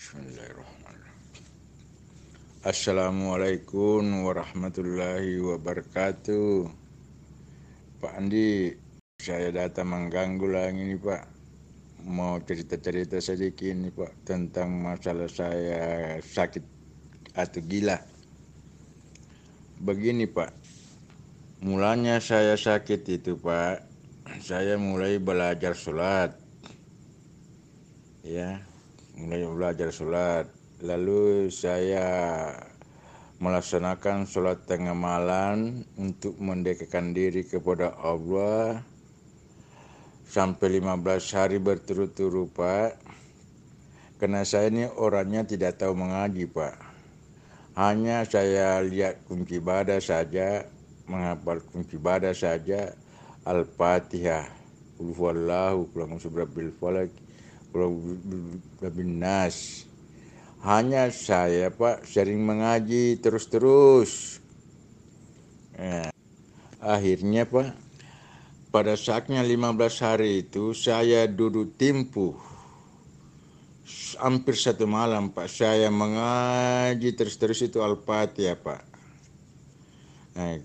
Bismillahirrahmanirrahim. Assalamualaikum warahmatullahi wabarakatuh. Pak Andi, saya datang mengganggu lagi nih Pak. Mau cerita-cerita sedikit nih Pak tentang masalah saya sakit atau gila. Begini Pak, mulanya saya sakit itu Pak, saya mulai belajar sholat. Ya, mulai belajar sholat. Lalu saya melaksanakan sholat tengah malam untuk mendekatkan diri kepada Allah sampai 15 hari berturut-turut Pak. Karena saya ini orangnya tidak tahu mengaji Pak. Hanya saya lihat kunci ibadah saja, menghafal kunci ibadah saja, Al-Fatihah, Ulhuwallahu, Kulang Subrabil Falak, Kulang Nas. Hanya saya Pak sering mengaji terus-terus. Nah, akhirnya Pak, pada saatnya 15 hari itu saya duduk timpuh hampir satu malam Pak saya mengaji terus-terus itu Al-Fatihah Pak. Nah,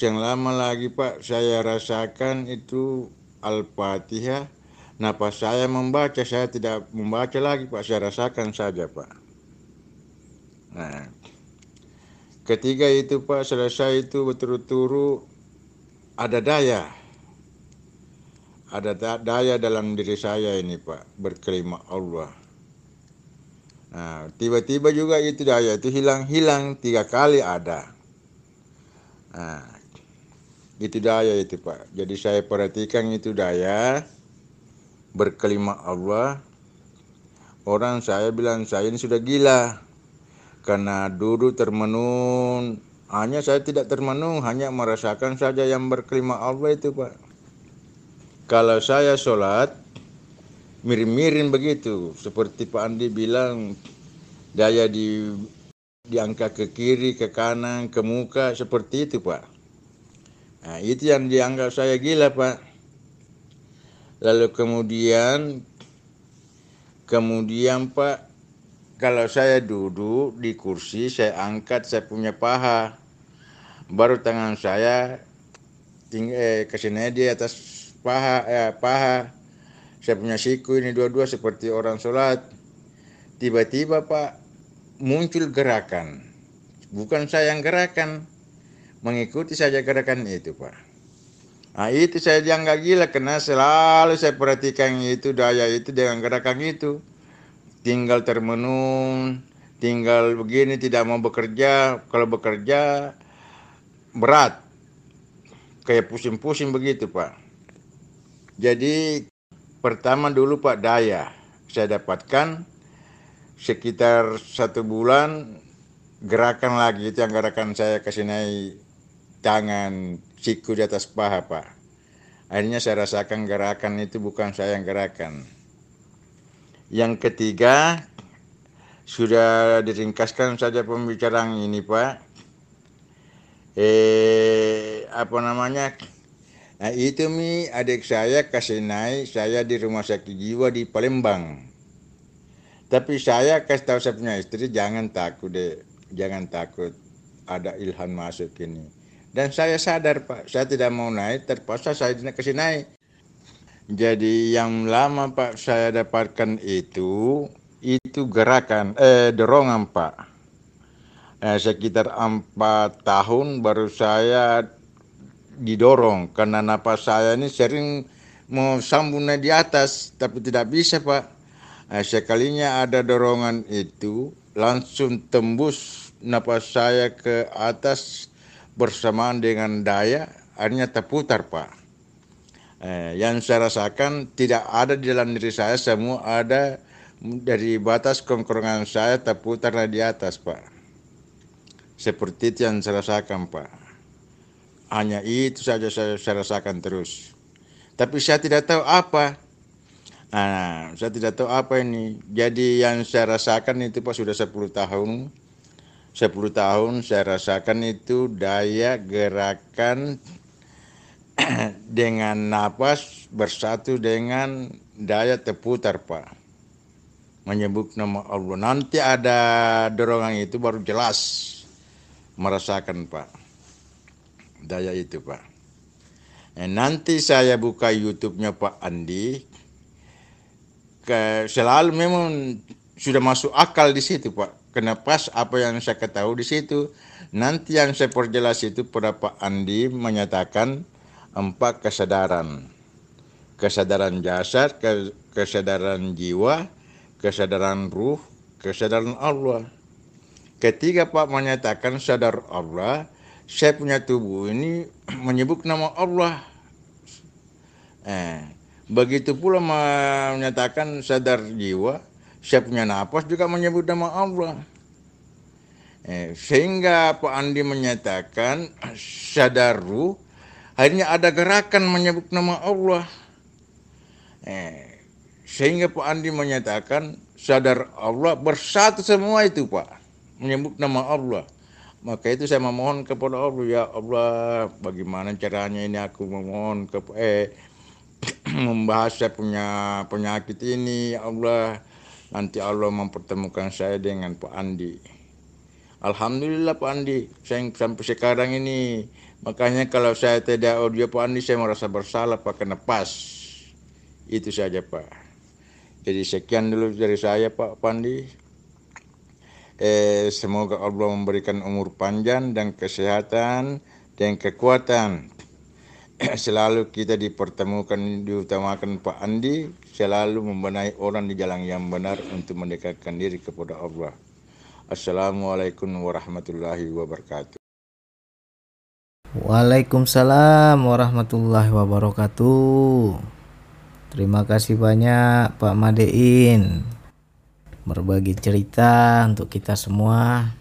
yang lama lagi Pak saya rasakan itu Al-Fatihah. Nah pas saya membaca saya tidak membaca lagi Pak saya rasakan saja Pak. Nah ketiga itu Pak selesai itu berturut-turut ada daya. Ada daya dalam diri saya ini Pak berkelima Allah. Nah, tiba-tiba juga itu daya itu hilang-hilang tiga kali ada. Nah, itu daya itu Pak. Jadi saya perhatikan itu daya berkelima Allah. Orang saya bilang saya ini sudah gila karena duduk termenung. Hanya saya tidak termenung, hanya merasakan saja yang berkelima Allah itu Pak. Kalau saya sholat, miring-miring begitu seperti Pak Andi bilang daya di diangkat ke kiri ke kanan ke muka seperti itu Pak nah itu yang dianggap saya gila Pak lalu kemudian kemudian Pak kalau saya duduk di kursi saya angkat saya punya paha baru tangan saya tinggal eh, ke sini di atas paha eh, paha saya punya siku ini dua-dua seperti orang sholat. Tiba-tiba Pak muncul gerakan. Bukan saya yang gerakan. Mengikuti saja gerakan itu Pak. Nah itu saya dianggap gila karena selalu saya perhatikan itu daya itu dengan gerakan itu. Tinggal termenung, tinggal begini tidak mau bekerja. Kalau bekerja berat. Kayak pusing-pusing begitu Pak. Jadi Pertama dulu Pak Daya, saya dapatkan sekitar satu bulan gerakan lagi itu yang gerakan saya kasih naik tangan siku di atas paha Pak. Akhirnya saya rasakan gerakan itu bukan saya yang gerakan. Yang ketiga, sudah diringkaskan saja pembicaraan ini Pak. Eh, apa namanya? Nah itu mi adik saya kasih naik saya di rumah sakit jiwa di Palembang. Tapi saya kasih tahu saya punya istri jangan takut deh, jangan takut ada ilham masuk ini. Dan saya sadar pak, saya tidak mau naik, terpaksa saya kasih naik. Jadi yang lama pak saya dapatkan itu, itu gerakan, eh dorongan pak. Eh, sekitar empat tahun baru saya didorong karena napas saya ini sering mau sambung di atas tapi tidak bisa pak nah, sekalinya ada dorongan itu langsung tembus napas saya ke atas bersamaan dengan daya akhirnya terputar pak eh, yang saya rasakan tidak ada di dalam diri saya semua ada dari batas kongkongan saya terputar di atas pak seperti itu yang saya rasakan pak hanya itu saja saya, saya rasakan terus. Tapi saya tidak tahu apa. Nah, saya tidak tahu apa ini. Jadi yang saya rasakan itu pas sudah 10 tahun. 10 tahun saya rasakan itu daya gerakan dengan napas bersatu dengan daya terputar Pak. menyebut nama Allah. Nanti ada dorongan itu baru jelas merasakan Pak. Daya itu Pak. Eh, nanti saya buka YouTube-nya Pak Andi. Ke, selalu memang sudah masuk akal di situ Pak. Kena pas apa yang saya ketahui di situ. Nanti yang saya perjelas itu pada Pak Andi menyatakan empat kesadaran. Kesadaran jasad, kesadaran jiwa, kesadaran ruh, kesadaran Allah. Ketika Pak menyatakan sadar Allah, saya punya tubuh ini menyebut nama Allah. Eh, begitu pula menyatakan sadar jiwa, saya punya nafas juga menyebut nama Allah. Eh, sehingga Pak Andi menyatakan sadar ruh, akhirnya ada gerakan menyebut nama Allah. Eh, sehingga Pak Andi menyatakan sadar Allah bersatu semua itu Pak. Menyebut nama Allah. Maka itu saya memohon kepada Allah, ya Allah, bagaimana caranya ini aku memohon ke eh membahas saya punya penyakit ini, ya Allah. Nanti Allah mempertemukan saya dengan Pak Andi. Alhamdulillah Pak Andi, saya sampai sekarang ini. Makanya kalau saya tidak audio Pak Andi, saya merasa bersalah Pak, kena pas. Itu saja Pak. Jadi sekian dulu dari saya Pak Pandi. Eh, semoga Allah memberikan umur panjang dan kesehatan dan kekuatan. Selalu kita dipertemukan, diutamakan Pak Andi, selalu membenahi orang di jalan yang benar untuk mendekatkan diri kepada Allah. Assalamualaikum warahmatullahi wabarakatuh. Waalaikumsalam warahmatullahi wabarakatuh. Terima kasih banyak Pak Madein berbagi cerita untuk kita semua.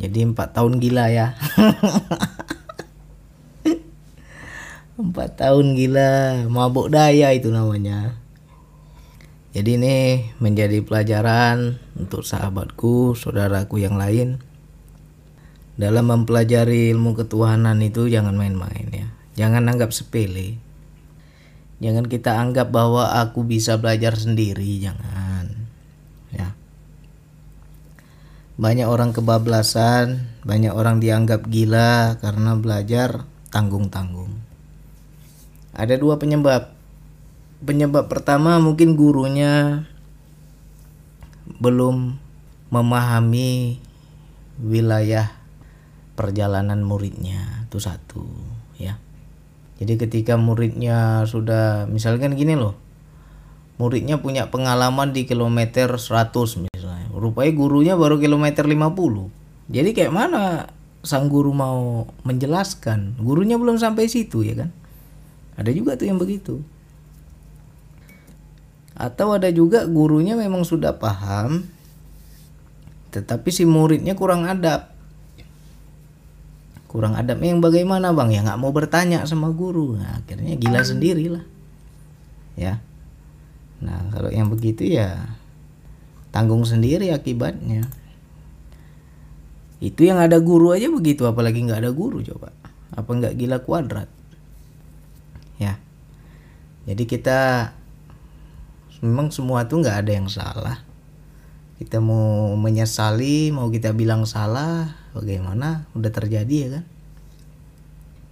Jadi empat tahun gila ya. empat tahun gila, mabuk daya itu namanya. Jadi ini menjadi pelajaran untuk sahabatku, saudaraku yang lain. Dalam mempelajari ilmu ketuhanan itu jangan main-main ya. Jangan anggap sepele Jangan kita anggap bahwa aku bisa belajar sendiri, jangan. Ya. Banyak orang kebablasan, banyak orang dianggap gila karena belajar tanggung-tanggung. Ada dua penyebab. Penyebab pertama mungkin gurunya belum memahami wilayah perjalanan muridnya itu satu ya jadi ketika muridnya sudah misalkan gini loh. Muridnya punya pengalaman di kilometer 100 misalnya. Rupanya gurunya baru kilometer 50. Jadi kayak mana sang guru mau menjelaskan? Gurunya belum sampai situ ya kan? Ada juga tuh yang begitu. Atau ada juga gurunya memang sudah paham tetapi si muridnya kurang adab. Kurang adab yang bagaimana bang? Ya nggak mau bertanya sama guru. Nah, akhirnya gila sendiri lah ya. Nah kalau yang begitu ya tanggung sendiri akibatnya. Itu yang ada guru aja begitu apalagi nggak ada guru coba. Apa nggak gila kuadrat ya. Jadi kita memang semua tuh nggak ada yang salah. Kita mau menyesali mau kita bilang salah bagaimana? Udah terjadi ya kan?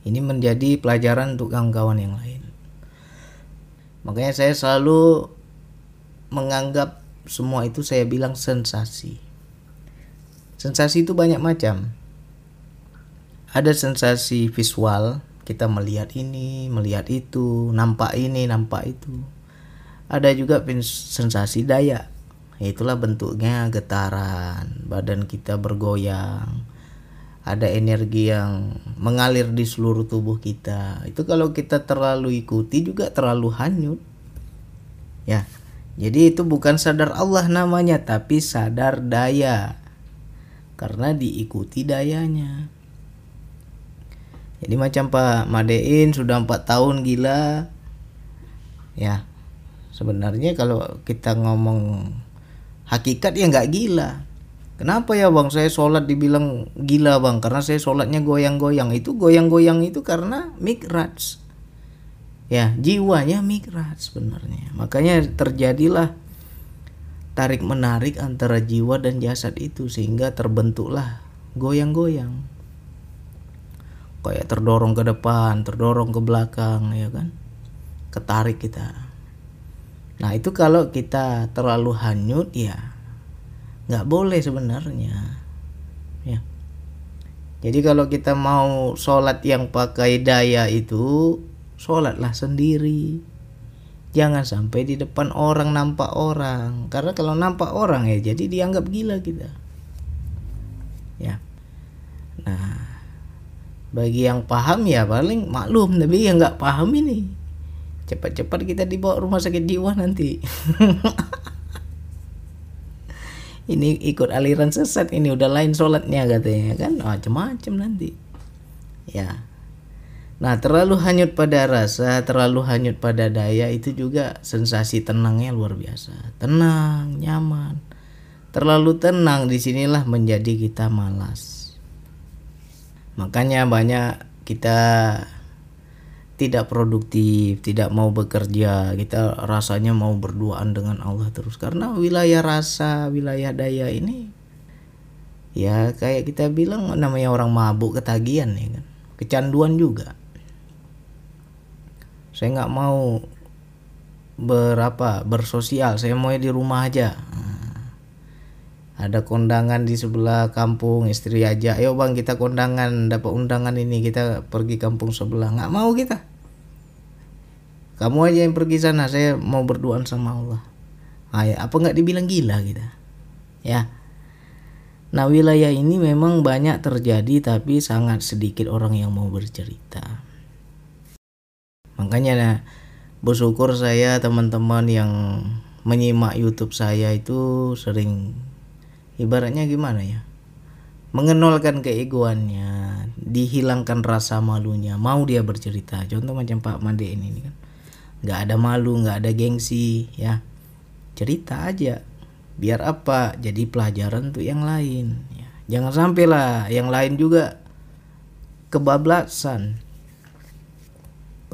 Ini menjadi pelajaran untuk kawan-kawan yang lain. Makanya saya selalu menganggap semua itu saya bilang sensasi. Sensasi itu banyak macam. Ada sensasi visual kita melihat ini melihat itu nampak ini nampak itu. Ada juga sensasi daya itulah bentuknya getaran badan kita bergoyang. Ada energi yang mengalir di seluruh tubuh kita. Itu kalau kita terlalu ikuti juga terlalu hanyut. Ya jadi itu bukan sadar Allah namanya tapi sadar daya. Karena diikuti dayanya jadi macam Pak Madein sudah empat tahun gila. Ya sebenarnya kalau kita ngomong hakikat ya nggak gila. Kenapa ya bang? Saya sholat dibilang gila bang karena saya sholatnya goyang-goyang. Itu goyang-goyang itu karena mikraj. Ya jiwanya mikraj sebenarnya. Makanya terjadilah tarik menarik antara jiwa dan jasad itu sehingga terbentuklah goyang-goyang kayak terdorong ke depan terdorong ke belakang ya kan? Ketarik kita. Nah itu kalau kita terlalu hanyut ya nggak boleh sebenarnya ya. Jadi kalau kita mau sholat yang pakai daya itu sholatlah sendiri. Jangan sampai di depan orang nampak orang. Karena kalau nampak orang ya jadi dianggap gila kita. Ya. Nah bagi yang paham ya paling maklum tapi yang nggak paham ini cepat-cepat kita dibawa rumah sakit jiwa nanti ini ikut aliran sesat ini udah lain sholatnya katanya kan macam-macam nanti ya Nah, terlalu hanyut pada rasa, terlalu hanyut pada daya itu juga sensasi tenangnya luar biasa. Tenang, nyaman. Terlalu tenang di sinilah menjadi kita malas. Makanya banyak kita tidak produktif, tidak mau bekerja, kita rasanya mau berduaan dengan Allah terus. Karena wilayah rasa, wilayah daya ini ya kayak kita bilang namanya orang mabuk ketagihan ya kan. Kecanduan juga. Saya nggak mau berapa bersosial. Saya mau di rumah aja ada kondangan di sebelah kampung istri aja ayo bang kita kondangan dapat undangan ini kita pergi kampung sebelah. Nggak mau kita. Kamu aja yang pergi sana saya mau berduaan sama Allah. Ay, apa nggak dibilang gila kita? Ya. Nah wilayah ini memang banyak terjadi tapi sangat sedikit orang yang mau bercerita. Makanya nah, bersyukur saya teman-teman yang menyimak YouTube saya itu sering ibaratnya gimana ya? Mengenolkan keegoannya dihilangkan rasa malunya mau dia bercerita. Contoh macam Pak Made ini, ini kan. Nggak ada malu nggak ada gengsi ya. Cerita aja. Biar apa? Jadi pelajaran untuk yang lain ya. jangan sampai lah yang lain juga kebablasan.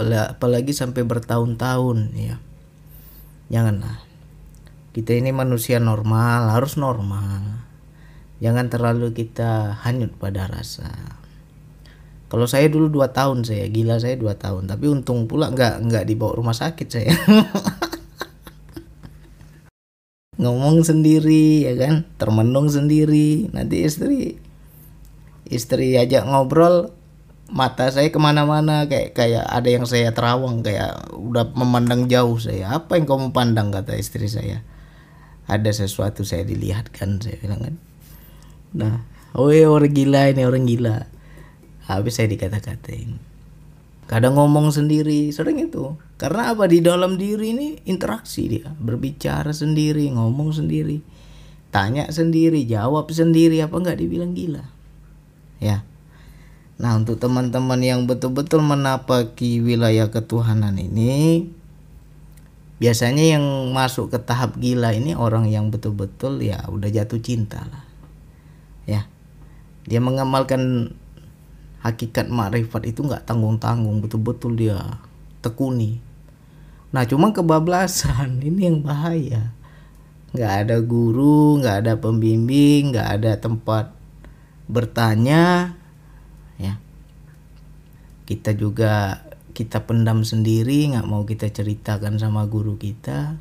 Apalagi sampai bertahun-tahun ya. Janganlah kita ini manusia normal harus normal. Jangan terlalu kita hanyut pada rasa. Kalau saya dulu dua tahun saya gila saya dua tahun. Tapi untung pula nggak nggak dibawa rumah sakit saya. Ngomong sendiri ya kan? Termenung sendiri. Nanti istri istri ajak ngobrol mata saya ke mana-mana. Kayak kayak ada yang saya terawang kayak udah memandang jauh saya. Apa yang kamu pandang kata istri saya ada sesuatu saya dilihatkan saya bilang kan. Nah oh ya orang gila ini orang gila. Habis saya dikata-katain. Kadang ngomong sendiri sering itu. Karena apa? Di dalam diri ini interaksi dia. Berbicara sendiri ngomong sendiri tanya sendiri jawab sendiri apa nggak dibilang gila. Ya. Nah, untuk teman-teman yang betul-betul menapaki wilayah ketuhanan ini, biasanya yang masuk ke tahap gila ini orang yang betul-betul ya udah jatuh cinta lah. Ya. Dia mengamalkan hakikat makrifat itu nggak tanggung-tanggung, betul-betul dia tekuni. Nah, cuma kebablasan ini yang bahaya. Nggak ada guru, nggak ada pembimbing, nggak ada tempat bertanya, ya kita juga kita pendam sendiri nggak mau kita ceritakan sama guru kita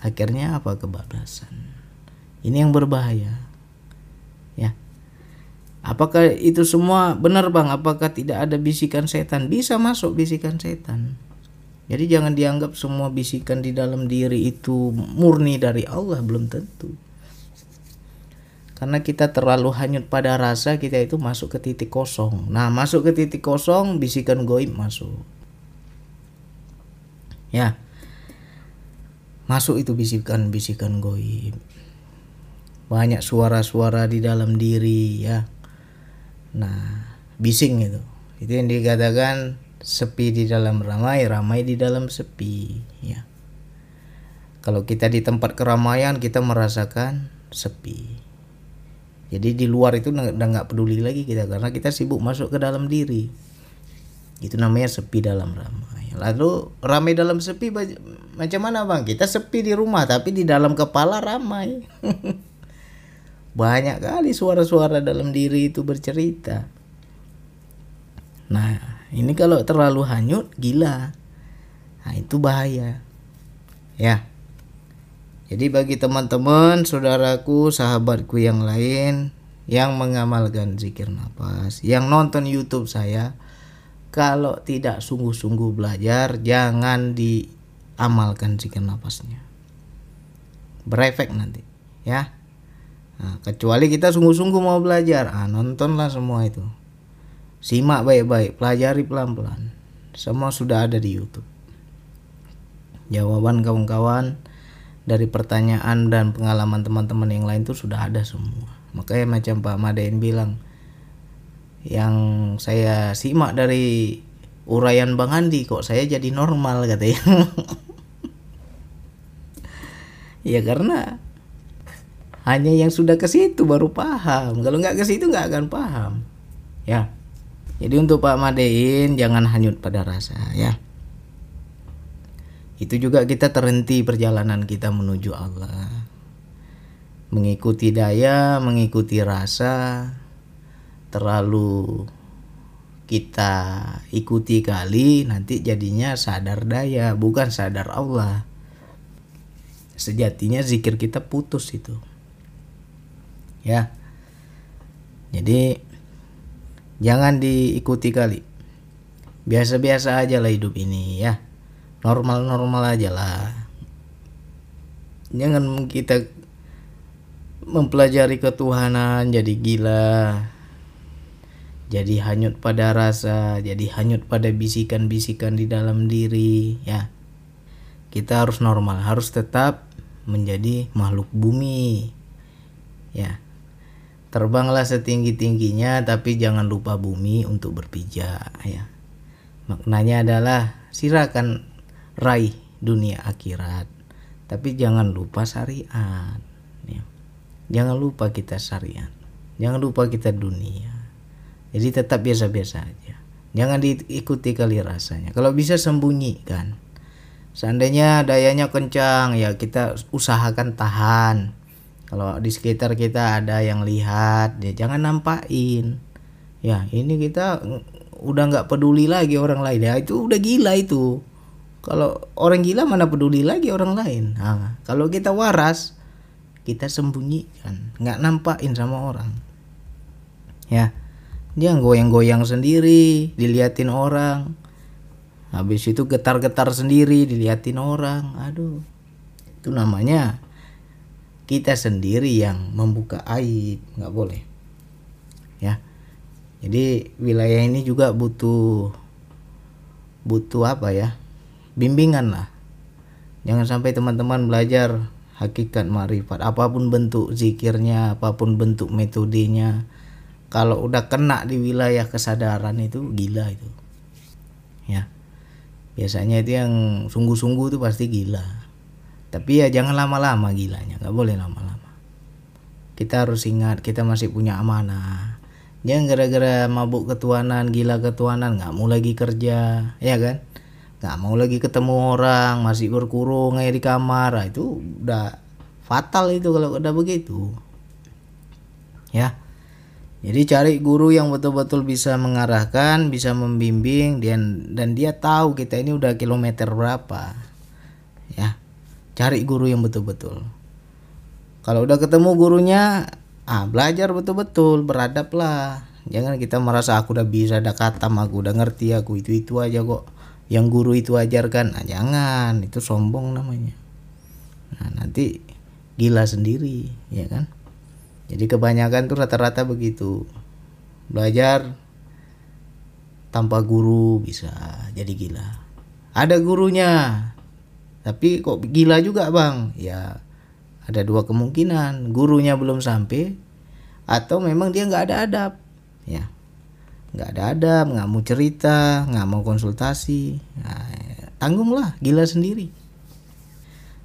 akhirnya apa? Kebablasan. Ini yang berbahaya. Ya. Apakah itu semua benar bang? Apakah tidak ada bisikan setan? Bisa masuk bisikan setan. Jadi jangan dianggap semua bisikan di dalam diri itu murni dari Allah belum tentu karena kita terlalu hanyut pada rasa kita itu masuk ke titik kosong. Nah masuk ke titik kosong bisikan goib masuk. Ya. Masuk itu bisikan-bisikan goib. Banyak suara-suara di dalam diri ya. Nah bising itu. Itu yang dikatakan sepi di dalam ramai ramai di dalam sepi ya. Kalau kita di tempat keramaian kita merasakan sepi jadi di luar itu udah nggak peduli lagi kita karena kita sibuk masuk ke dalam diri. Itu namanya sepi dalam ramai. Lalu ramai dalam sepi macam mana bang? Kita sepi di rumah tapi di dalam kepala ramai. Banyak kali suara-suara dalam diri itu bercerita. Nah ini kalau terlalu hanyut gila. Nah itu bahaya. Ya jadi bagi teman-teman, saudaraku, sahabatku yang lain yang mengamalkan zikir nafas, yang nonton YouTube saya, kalau tidak sungguh-sungguh belajar, jangan diamalkan zikir nafasnya. Berefek nanti, ya. Nah, kecuali kita sungguh-sungguh mau belajar, ah, nontonlah semua itu. Simak baik-baik, pelajari pelan-pelan. Semua sudah ada di YouTube. Jawaban kawan-kawan dari pertanyaan dan pengalaman teman-teman yang lain tuh sudah ada semua. Makanya macam Pak Madain bilang yang saya simak dari uraian Bang Andi kok saya jadi normal katanya. ya karena hanya yang sudah ke situ baru paham. Kalau nggak ke situ nggak akan paham. Ya. Jadi untuk Pak Madein jangan hanyut pada rasa ya itu juga kita terhenti perjalanan kita menuju Allah. Mengikuti daya mengikuti rasa terlalu kita ikuti kali nanti jadinya sadar daya bukan sadar Allah. Sejatinya zikir kita putus itu. Ya. Jadi jangan diikuti kali. Biasa-biasa aja lah hidup ini ya normal-normal aja lah. Jangan kita mempelajari ketuhanan jadi gila jadi hanyut pada rasa jadi hanyut pada bisikan-bisikan di dalam diri ya. Kita harus normal harus tetap menjadi makhluk bumi ya. Terbanglah setinggi-tingginya tapi jangan lupa bumi untuk berpijak ya. Maknanya adalah silakan raih dunia akhirat. Tapi jangan lupa syariat ya. jangan lupa kita syariat. Jangan lupa kita dunia. Jadi tetap biasa-biasa aja. Jangan diikuti kali rasanya. Kalau bisa sembunyikan. Seandainya dayanya kencang ya kita usahakan tahan. Kalau di sekitar kita ada yang lihat ya jangan nampain. Ya ini kita udah nggak peduli lagi orang lain. Ya itu udah gila itu kalau orang gila mana peduli lagi orang lain. Nah, kalau kita waras, kita sembunyikan, nggak nampakin sama orang. Ya, dia goyang-goyang sendiri, diliatin orang. Habis itu getar-getar sendiri, diliatin orang. Aduh, itu namanya kita sendiri yang membuka aib, nggak boleh. Ya, jadi wilayah ini juga butuh butuh apa ya? Bimbingan lah. Jangan sampai teman-teman belajar hakikat marifat apa pun bentuk zikirnya apa pun bentuk metodenya kalau udah kena di wilayah kesadaran itu gila itu. Ya. Biasanya itu yang sungguh-sungguh itu pasti gila. Tapi ya jangan lama-lama gilanya nggak boleh lama-lama. Kita harus ingat kita masih punya amanah. Jangan gara-gara mabuk ketuanan gila ketuanan nggak mau lagi kerja. Ya kan nggak mau lagi ketemu orang masih berkurung kayak di kamar. Nah, itu udah fatal itu kalau udah begitu. Ya. Jadi cari guru yang betul-betul bisa mengarahkan bisa membimbing dan dan dia tahu kita ini udah kilometer berapa. Ya. Cari guru yang betul-betul. Kalau udah ketemu gurunya ah belajar betul-betul beradablah jangan kita merasa aku udah bisa ada kata aku udah ngerti aku itu itu aja kok yang guru itu ajarkan. Nah, jangan itu sombong namanya. Nah nanti gila sendiri ya kan? Jadi kebanyakan tuh rata-rata begitu. Belajar tanpa guru bisa jadi gila. Ada gurunya tapi kok gila juga bang? Ya ada dua kemungkinan. Gurunya belum sampai atau memang dia nggak ada adab ya nggak ada adab nggak mau cerita nggak mau konsultasi. Nah, tanggunglah gila sendiri.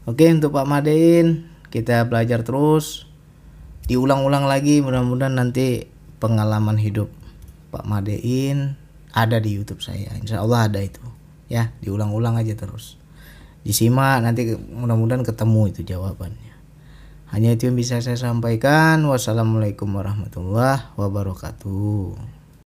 Oke untuk Pak Madein kita belajar terus. Diulang-ulang lagi mudah-mudahan nanti pengalaman hidup Pak Madein ada di YouTube saya. Insya Allah ada itu ya. Diulang-ulang aja terus. Disimak nanti mudah-mudahan ketemu itu jawabannya. Hanya itu yang bisa saya sampaikan. Wassalamualaikum warahmatullahi wabarakatuh